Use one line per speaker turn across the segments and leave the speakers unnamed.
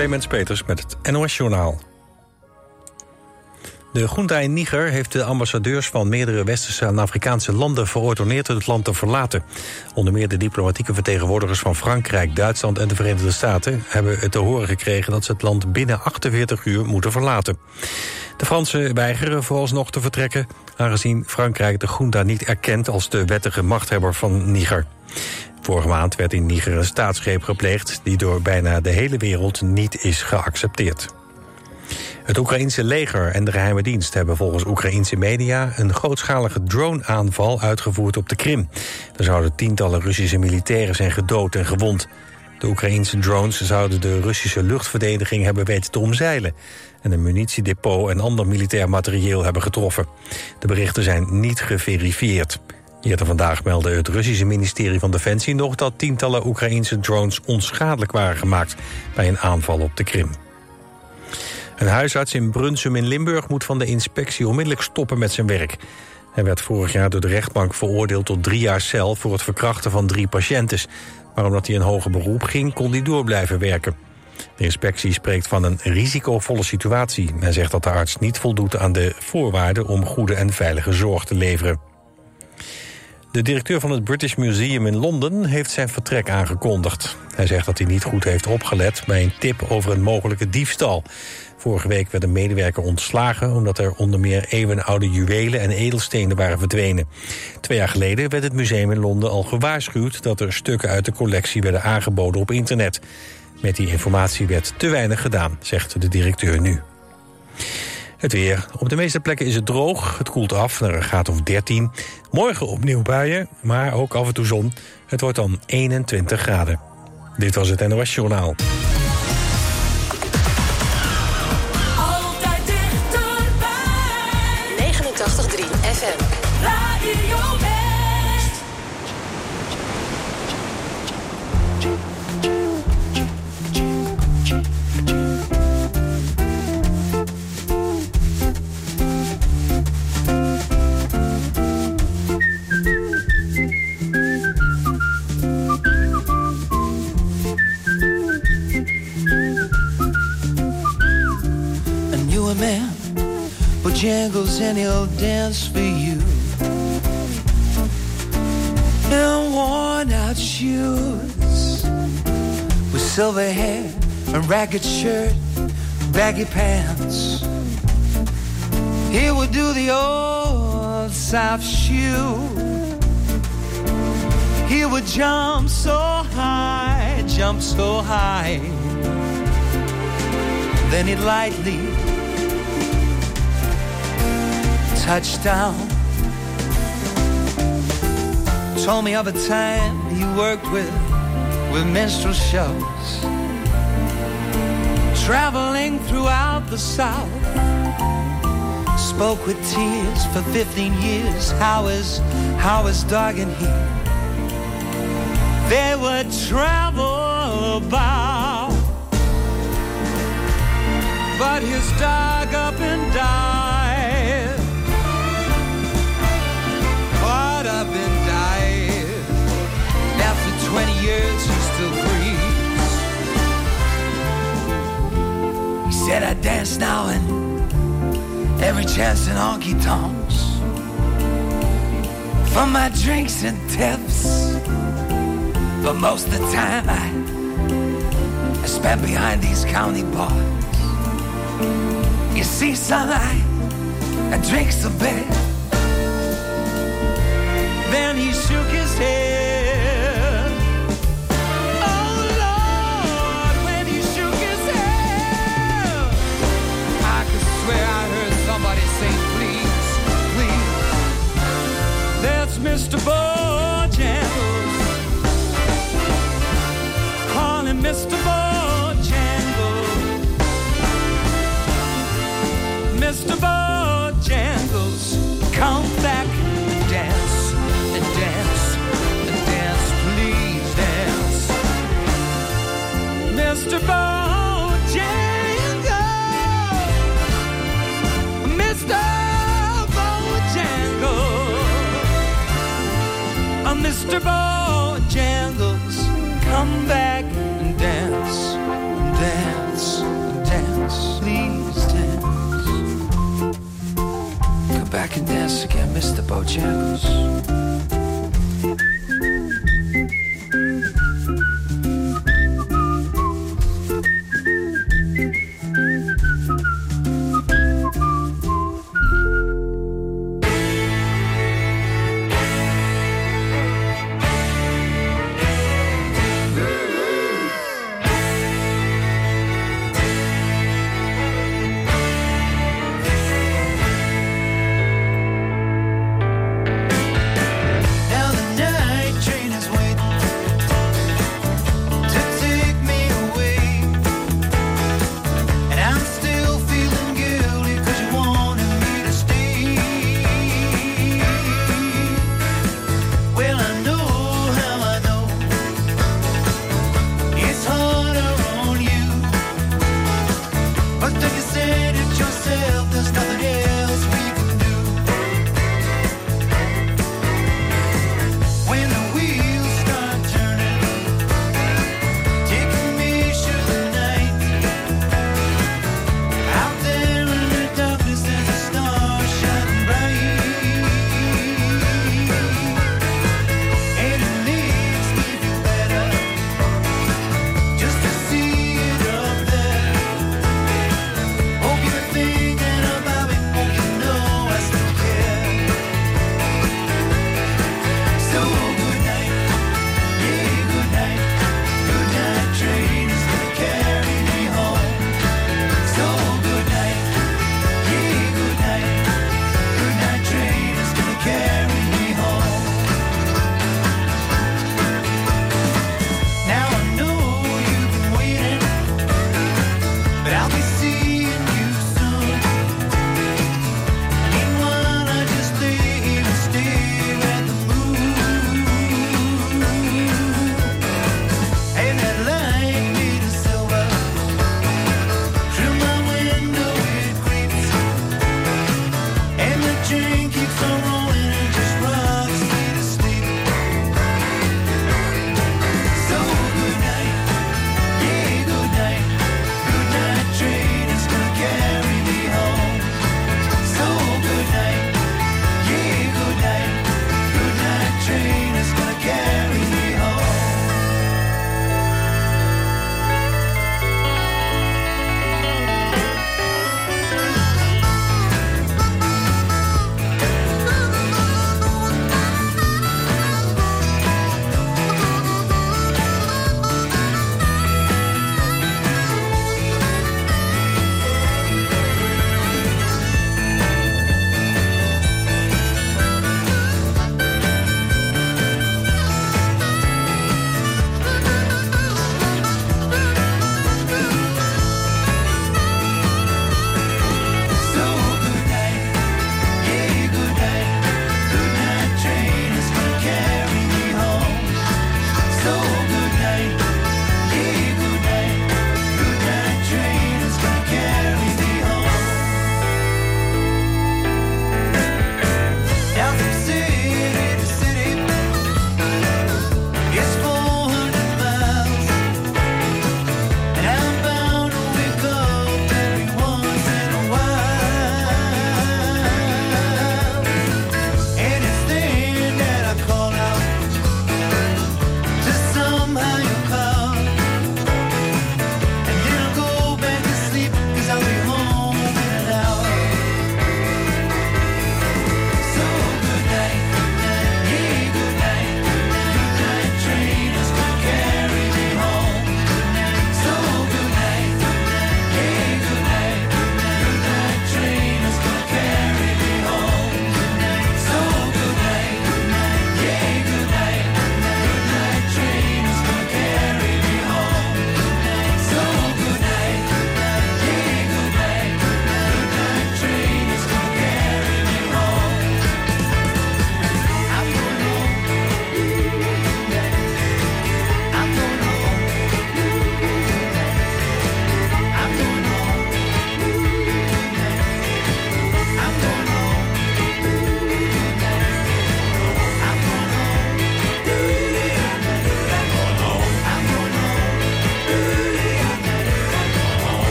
Clemens Peters met het NOS Journaal. De junta in Niger heeft de ambassadeurs van meerdere westerse en Afrikaanse landen verordonneerd het land te verlaten. Onder meer de diplomatieke vertegenwoordigers van Frankrijk, Duitsland en de Verenigde Staten hebben het te horen gekregen dat ze het land binnen 48 uur moeten verlaten. De Fransen weigeren vooralsnog te vertrekken, aangezien Frankrijk de junta niet erkent als de wettige machthebber van Niger. Vorige maand werd in Niger een staatsgreep gepleegd... die door bijna de hele wereld niet is geaccepteerd. Het Oekraïense leger en de geheime dienst hebben volgens Oekraïense media... een grootschalige drone-aanval uitgevoerd op de Krim. Er zouden tientallen Russische militairen zijn gedood en gewond. De Oekraïense drones zouden de Russische luchtverdediging hebben weten te omzeilen... en een munitiedepot en ander militair materieel hebben getroffen. De berichten zijn niet geverifieerd. Eerder vandaag meldde het Russische ministerie van Defensie nog... dat tientallen Oekraïense drones onschadelijk waren gemaakt... bij een aanval op de Krim. Een huisarts in Brunsum in Limburg moet van de inspectie onmiddellijk stoppen met zijn werk. Hij werd vorig jaar door de rechtbank veroordeeld tot drie jaar cel... voor het verkrachten van drie patiëntes. Maar omdat hij een hoger beroep ging, kon hij door blijven werken. De inspectie spreekt van een risicovolle situatie... en zegt dat de arts niet voldoet aan de voorwaarden... om goede en veilige zorg te leveren. De directeur van het British Museum in Londen heeft zijn vertrek aangekondigd. Hij zegt dat hij niet goed heeft opgelet bij een tip over een mogelijke diefstal. Vorige week werd een medewerker ontslagen... omdat er onder meer eeuwenoude juwelen en edelstenen waren verdwenen. Twee jaar geleden werd het museum in Londen al gewaarschuwd... dat er stukken uit de collectie werden aangeboden op internet. Met die informatie werd te weinig gedaan, zegt de directeur nu. Het weer. Op de meeste plekken is het droog. Het koelt af naar een graad of 13. Morgen opnieuw buien, maar ook af en toe zon. Het wordt dan 21 graden. Dit was het NOS Journaal.
And he'll dance for you. In worn out shoes, with silver hair, a ragged shirt, baggy pants. He would do the old South shoe. He would jump so high, jump so high. Then he'd lightly touch down. Told me of a time he worked with with minstrel shows, traveling throughout the South. Spoke with tears for 15 years. How is how is dog and he? They would travel about but his dog up and died. Said, I dance now and every chance in honky tonks. For my drinks and tips. But most of the time, I, I spent behind these county bars. You see, son, I, drinks a bit. Then he shook his head. Mr. Bojangles. Call him Mr. Bojangles. Mr. Bojangles, come back and dance, and dance, and dance, please dance. Mr. Bojangles, Mr. Bojangles, come back and dance, and dance,
and dance, please dance. Come back and dance again, Mr. Bojangles.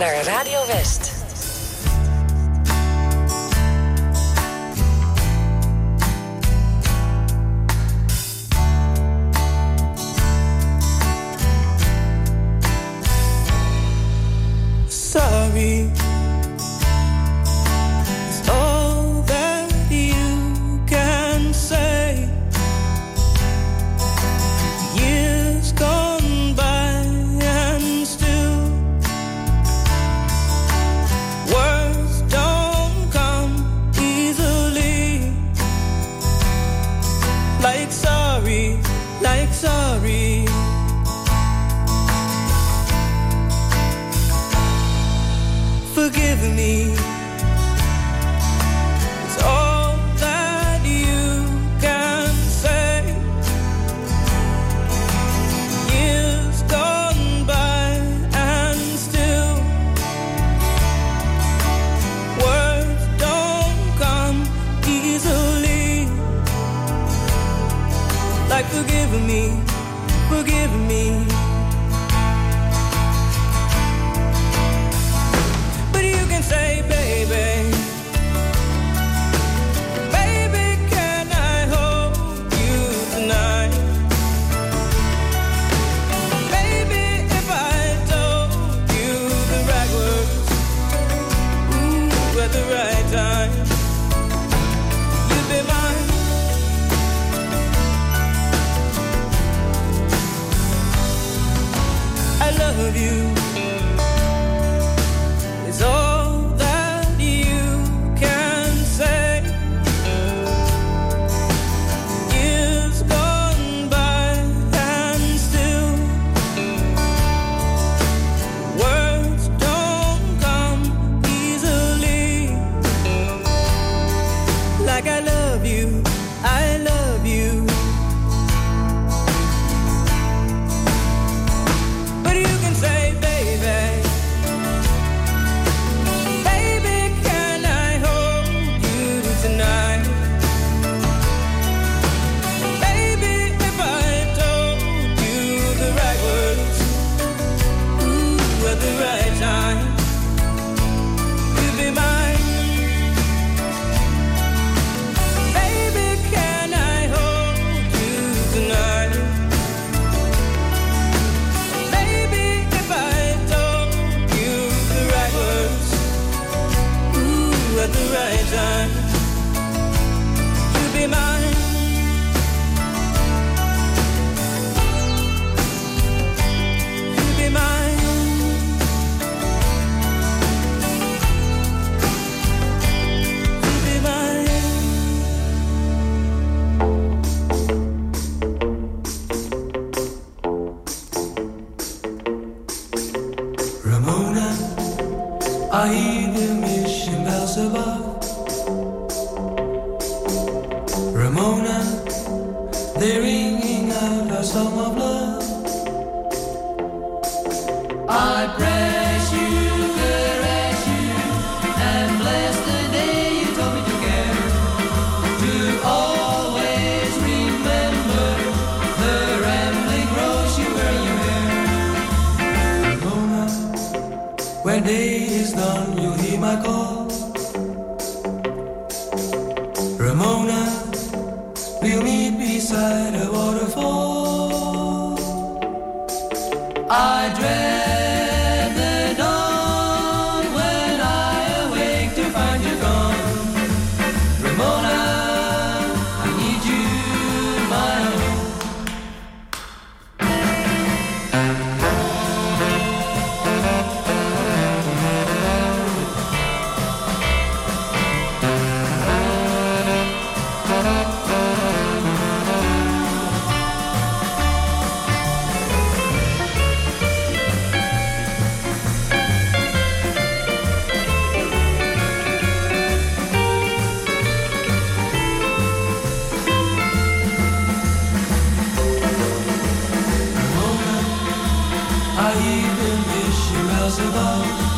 Naar Radio West. love.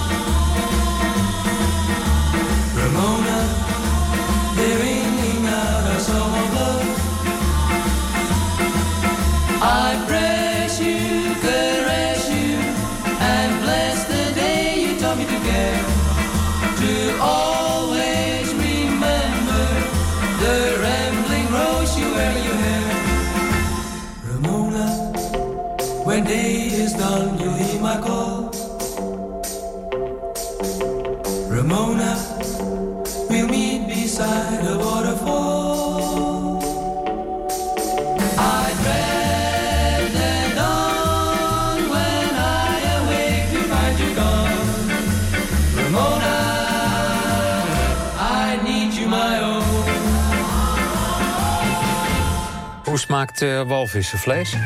Hoe smaakt eh walvissenvlees?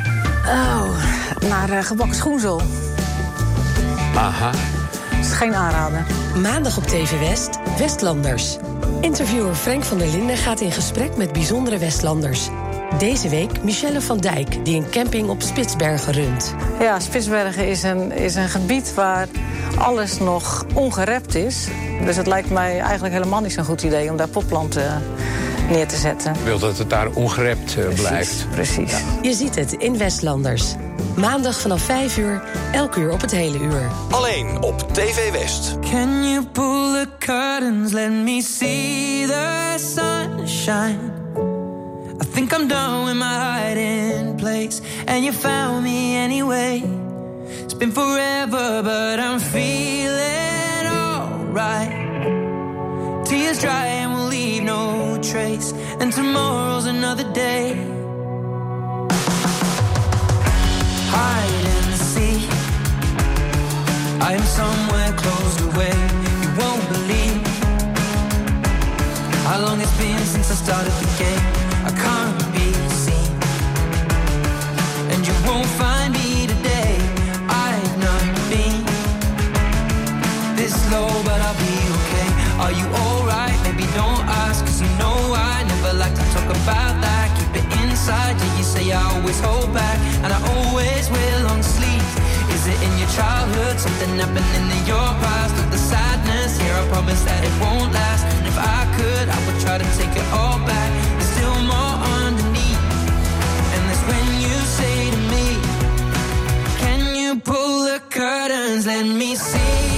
Oh, naar eh, gebakken schoenzel.
Aha.
Dat is geen aanrader.
Maandag op TV West, Westlanders. Interviewer Frank van der Linden gaat in gesprek met bijzondere Westlanders. Deze week Michelle van Dijk, die een camping op Spitsbergen runt.
Ja, Spitsbergen is een, is een gebied waar alles nog ongerept is. Dus het lijkt mij eigenlijk helemaal niet zo'n goed idee om daar popplanten neer te zetten.
Wil dat het daar ongerept eh, blijft.
Precies.
Je ziet het in Westlanders. Maandag vanaf 5 uur, elk uur op het hele uur.
Alleen op TV West.
Can you pull the curtains? Let me see the sunshine. I think I'm done with my hiding place, and you found me anyway. It's been forever, but I'm feeling alright. Tears dry and we'll leave no trace, and tomorrow's another day. Hide and seek. I am somewhere closed away. You won't believe how long it's been since I started the game. I can't be seen, and you won't find me today. I've not been this low, but I'll be okay. Are you Inside, yeah, you say I always hold back, and I always will long sleep. Is it in your childhood? Something happening in your past? Or the sadness here? I promise that it won't last. And if I could, I would try to take it all back. There's still more underneath. And that's when you say to me, Can you pull the curtains? Let me see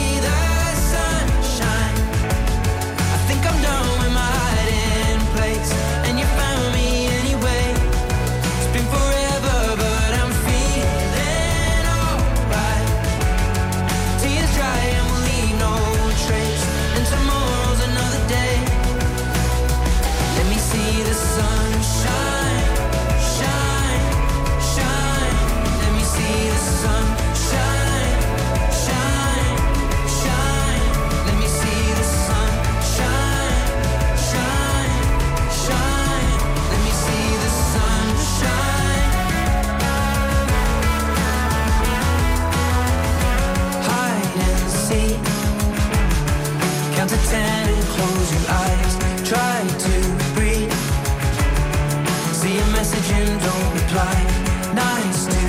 Nice to.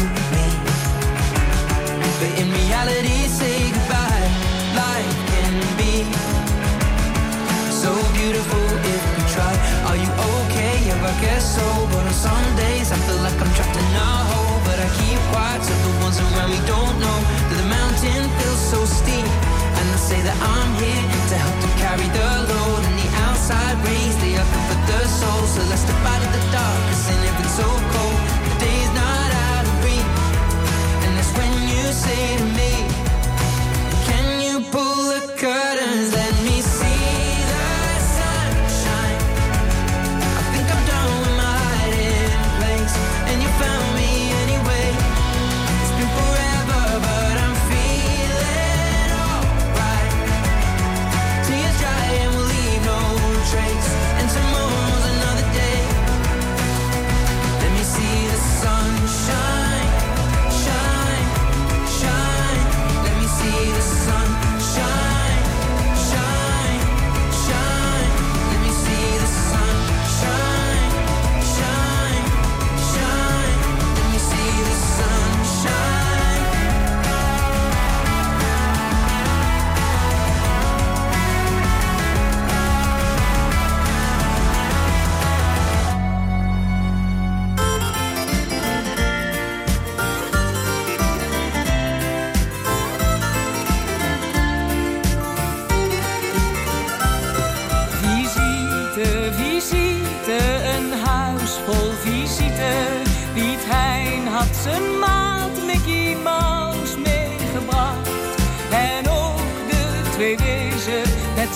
But in reality, say goodbye. Life can be so beautiful if we try. Are you okay? Yeah, I guess so. But on some days, I feel like I'm trapped in a hole. But I keep quiet so the ones around me don't know the mountain so steep. And I say that I'm here to help to carry the load. And outside they are for the soul. So let's step out of the dark, cause in if it's so cold, the day's not out of reach. And that's when you say to me,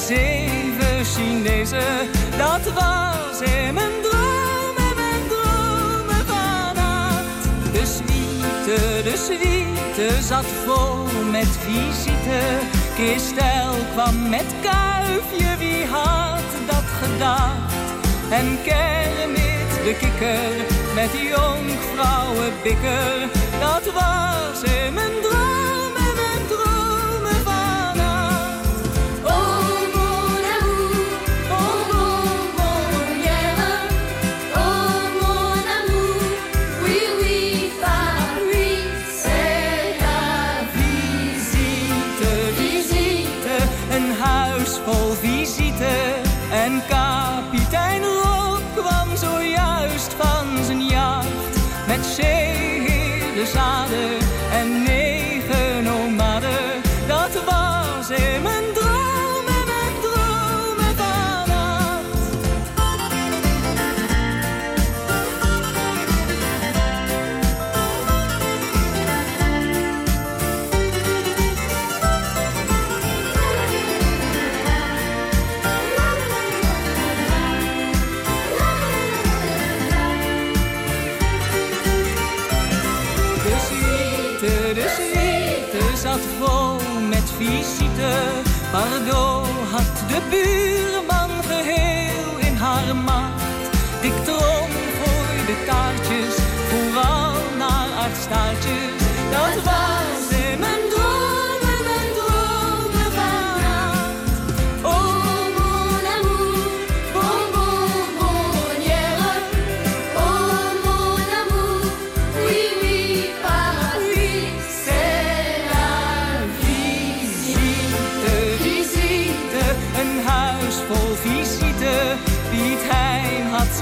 zeven Chinese, Dat was in mijn droom, en mijn dromen. De suite, de suite zat vol met visite. Christel kwam met kuifje, wie had dat gedacht? En Kermit de kikker met die jonkvrouwen bikker. Dat was in mijn droom.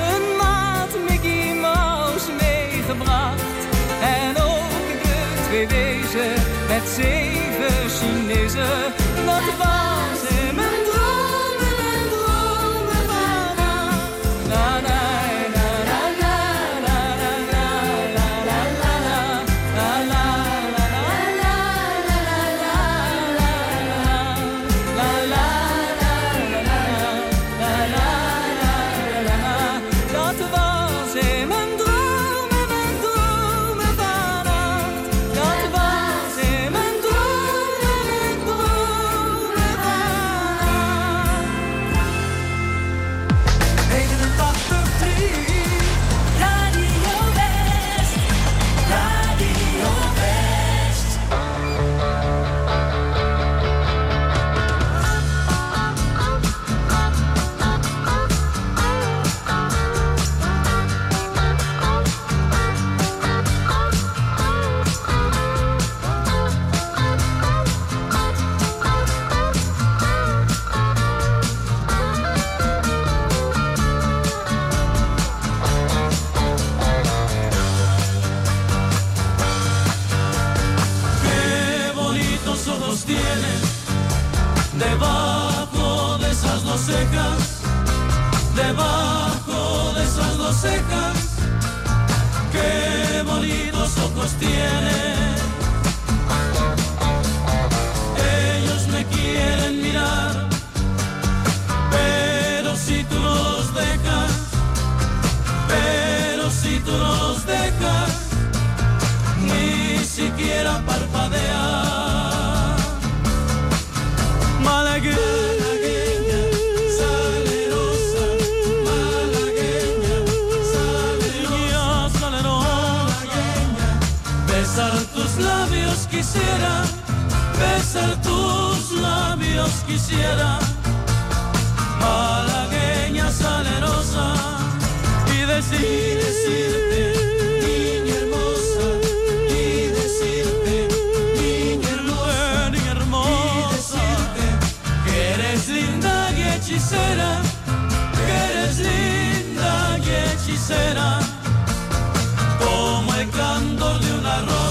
zijn maat Mickey Mouse meegebracht. En ook de twee wezen met zeven Chinezen.
espíritu nos deja ni siquiera parpadear. Malagueña, salerosa, malagueña, salerosa, malagueña. Besar tus labios quisiera, besar tus labios quisiera. Y decirte, niña hermosa, Ni decirte, niña hermosa, que eres linda y hechicera, que eres linda y hechicera, como el canto de una rosa.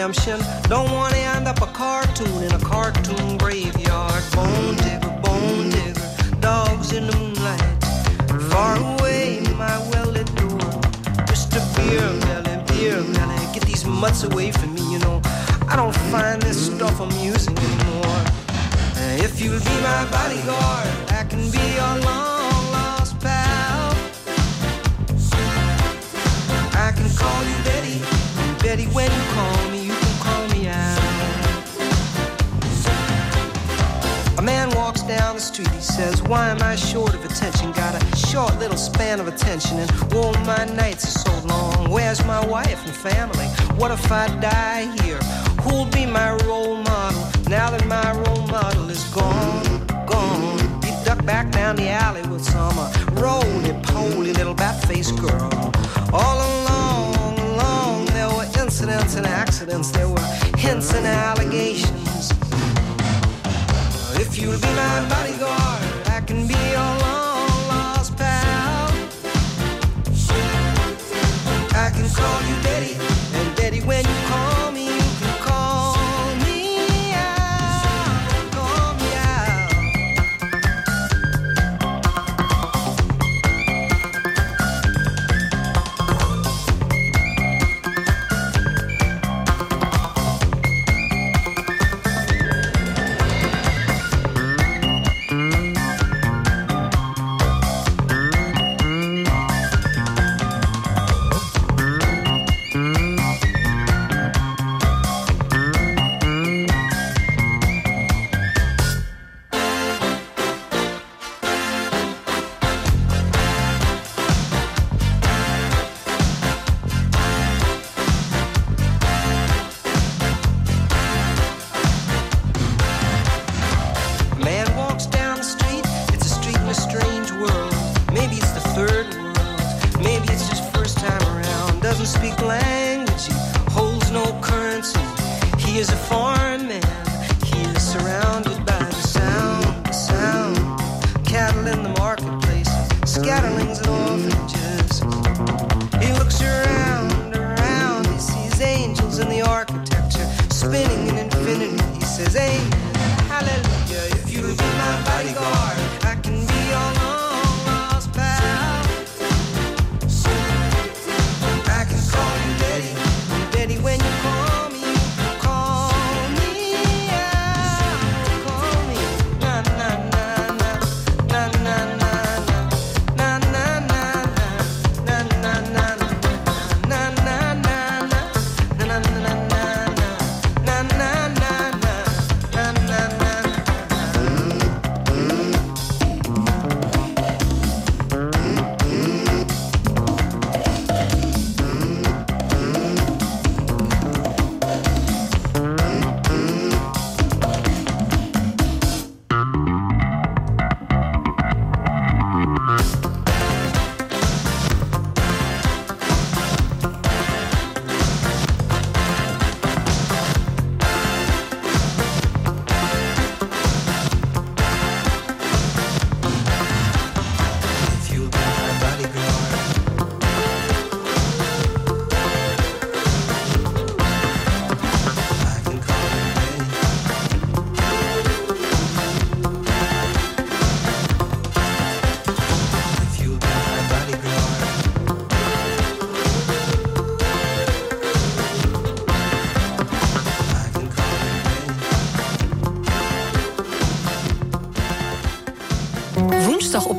redemption. Don't want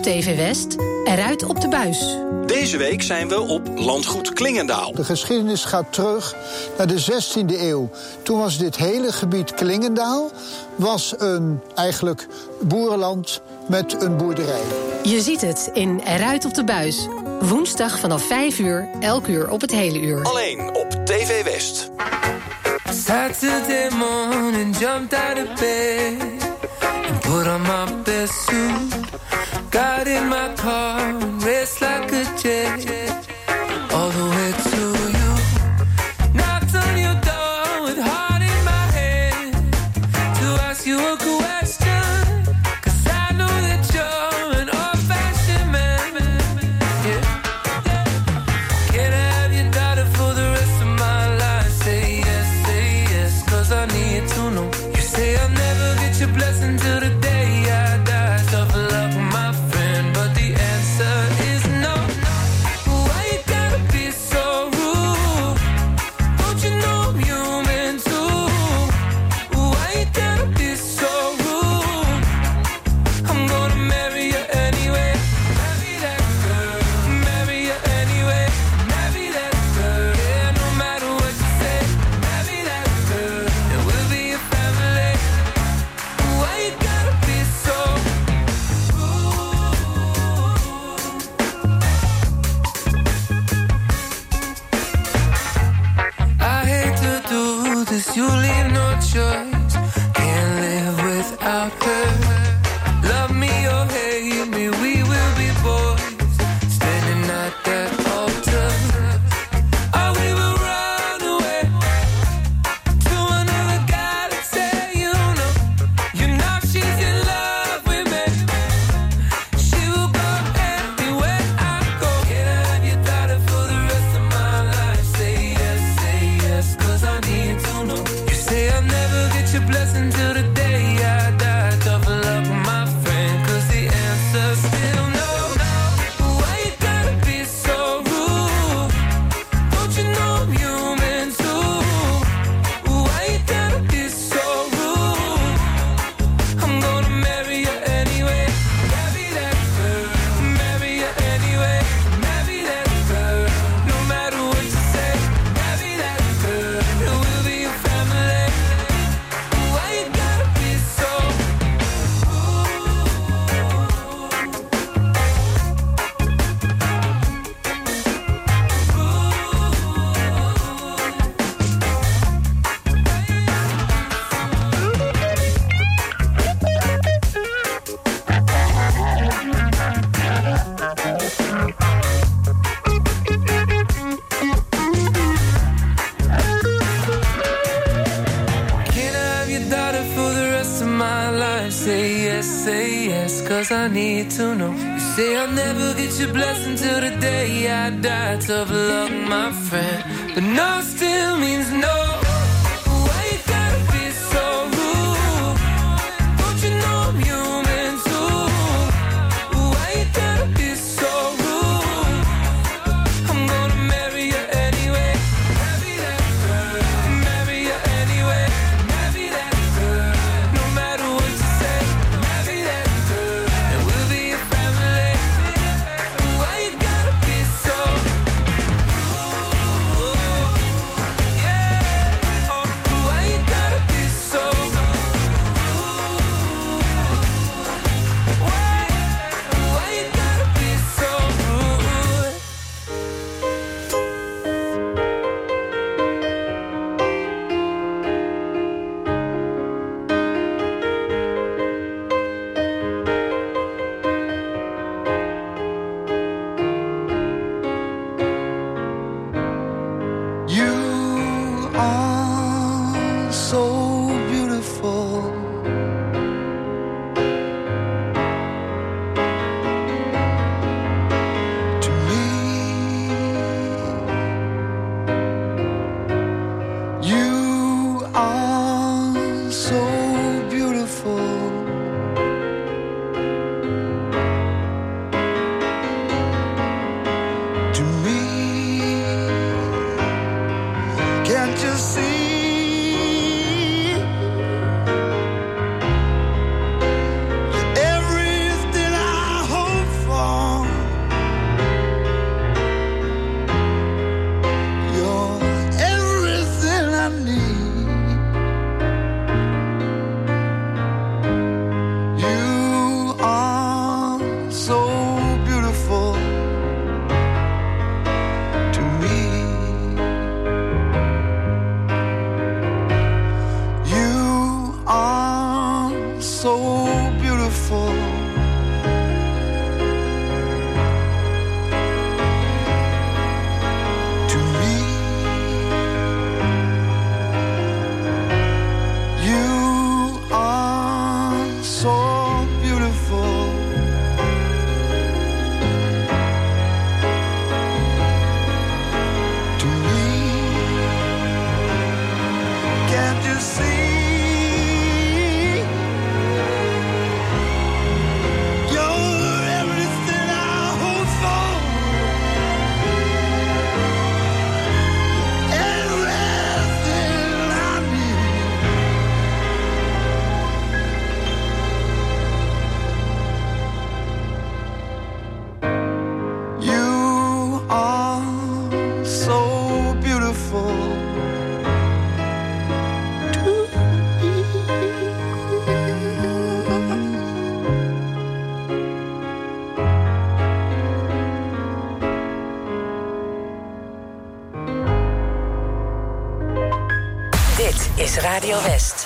TV West, eruit op de buis.
Deze week zijn we op landgoed Klingendaal.
De geschiedenis gaat terug naar de 16e eeuw. Toen was dit hele gebied Klingendaal was een eigenlijk boerenland met een boerderij.
Je ziet het in Eruit op de buis. Woensdag vanaf 5 uur, elk uur op het hele uur.
Alleen op TV West.
Saturday morning, jumped out of bed. I need to know. You say I'll never get your blessing till the day I die. Tough luck, my friend. But no still means no.
Radio West.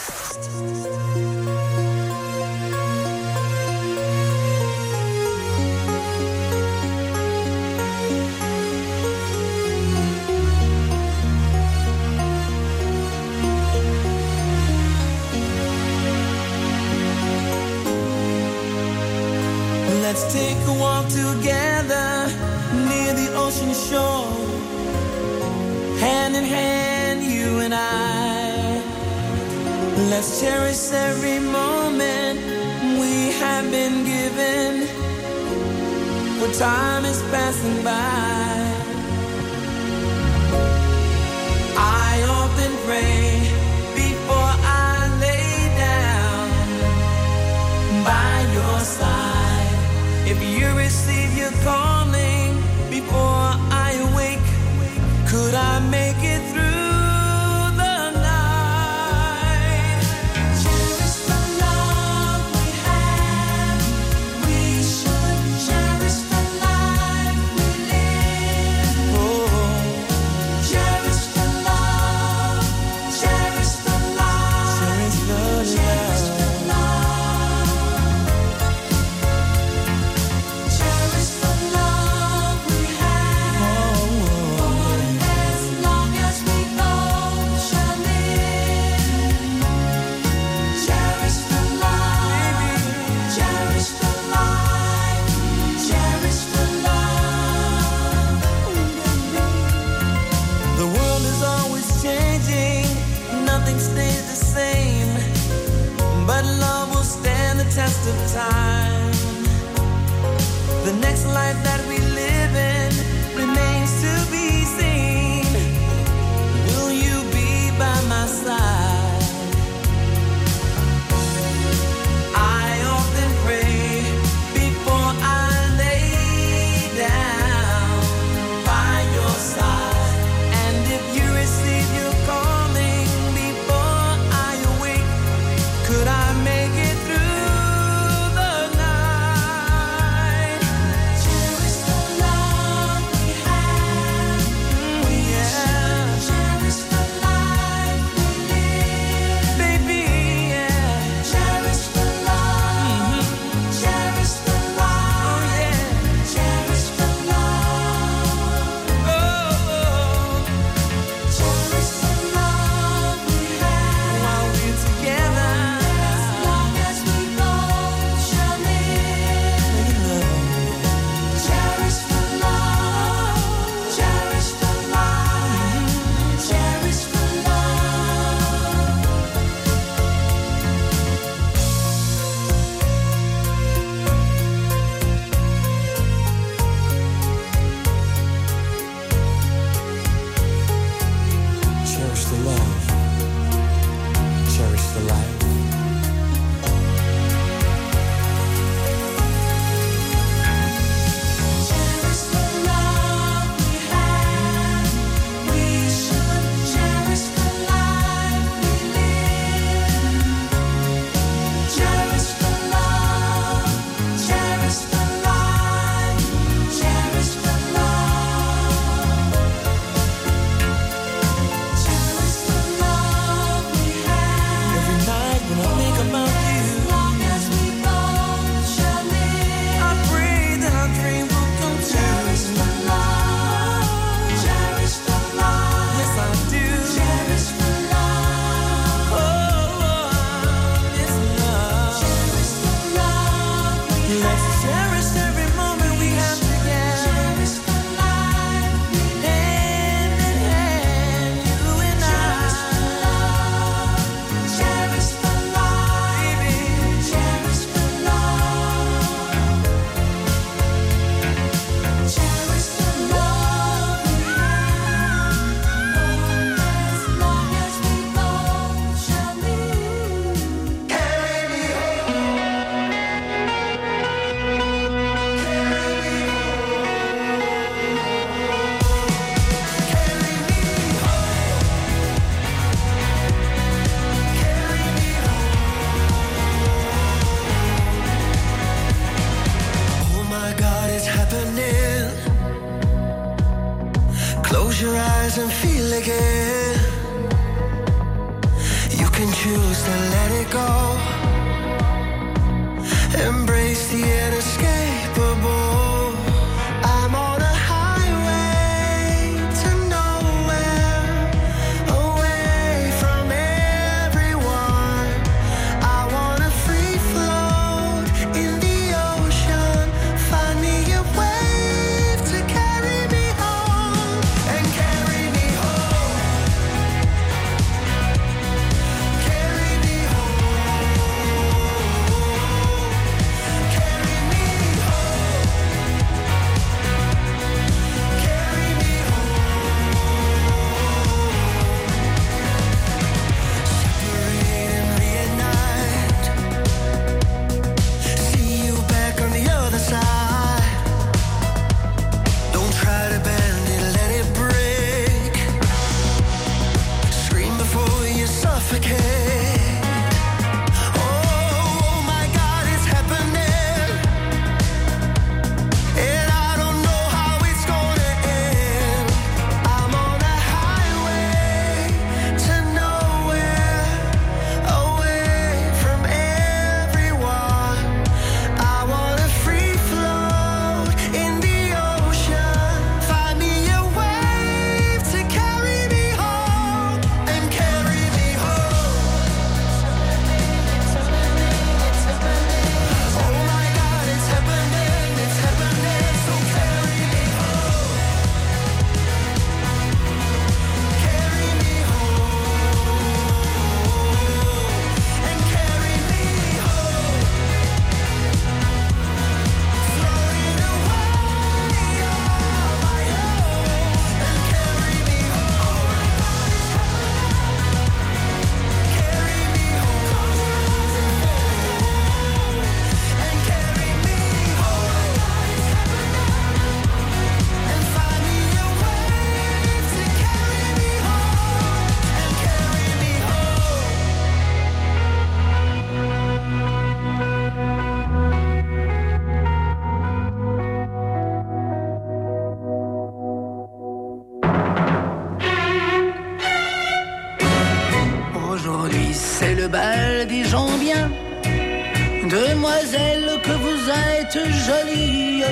Jolie.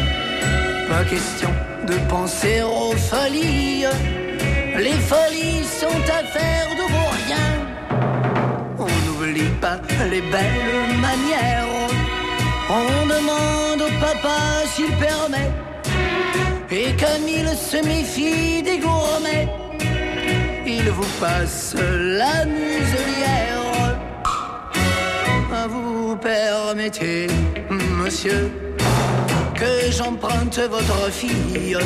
Pas question de penser aux folies. Les folies sont affaires de vos riens. On n'oublie pas les belles manières. On demande au papa s'il permet. Et comme il se méfie des gourmets, il vous passe la muselière. Vous permettez, monsieur, que j'emprunte votre fille.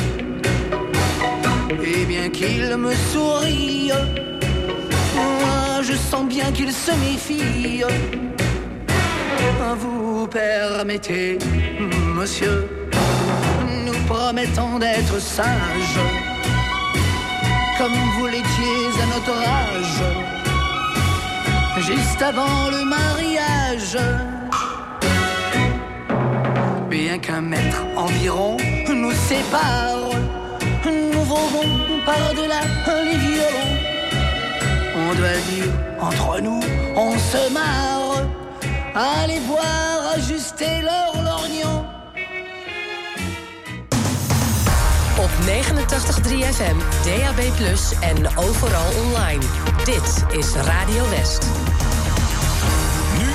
Et bien qu'il me sourie, moi je sens bien qu'il se méfie. Vous permettez, monsieur, nous promettons d'être sages comme vous l'étiez à notre âge, juste avant le mariage. Bien qu'un mètre environ nous sépare, nous volons par-delà les violons. On doit dire, entre nous, on se marre. Allez voir ajuster leur lorgnon.
Op 89.3 FM, DAB+, en overal online. Dit is Radio West.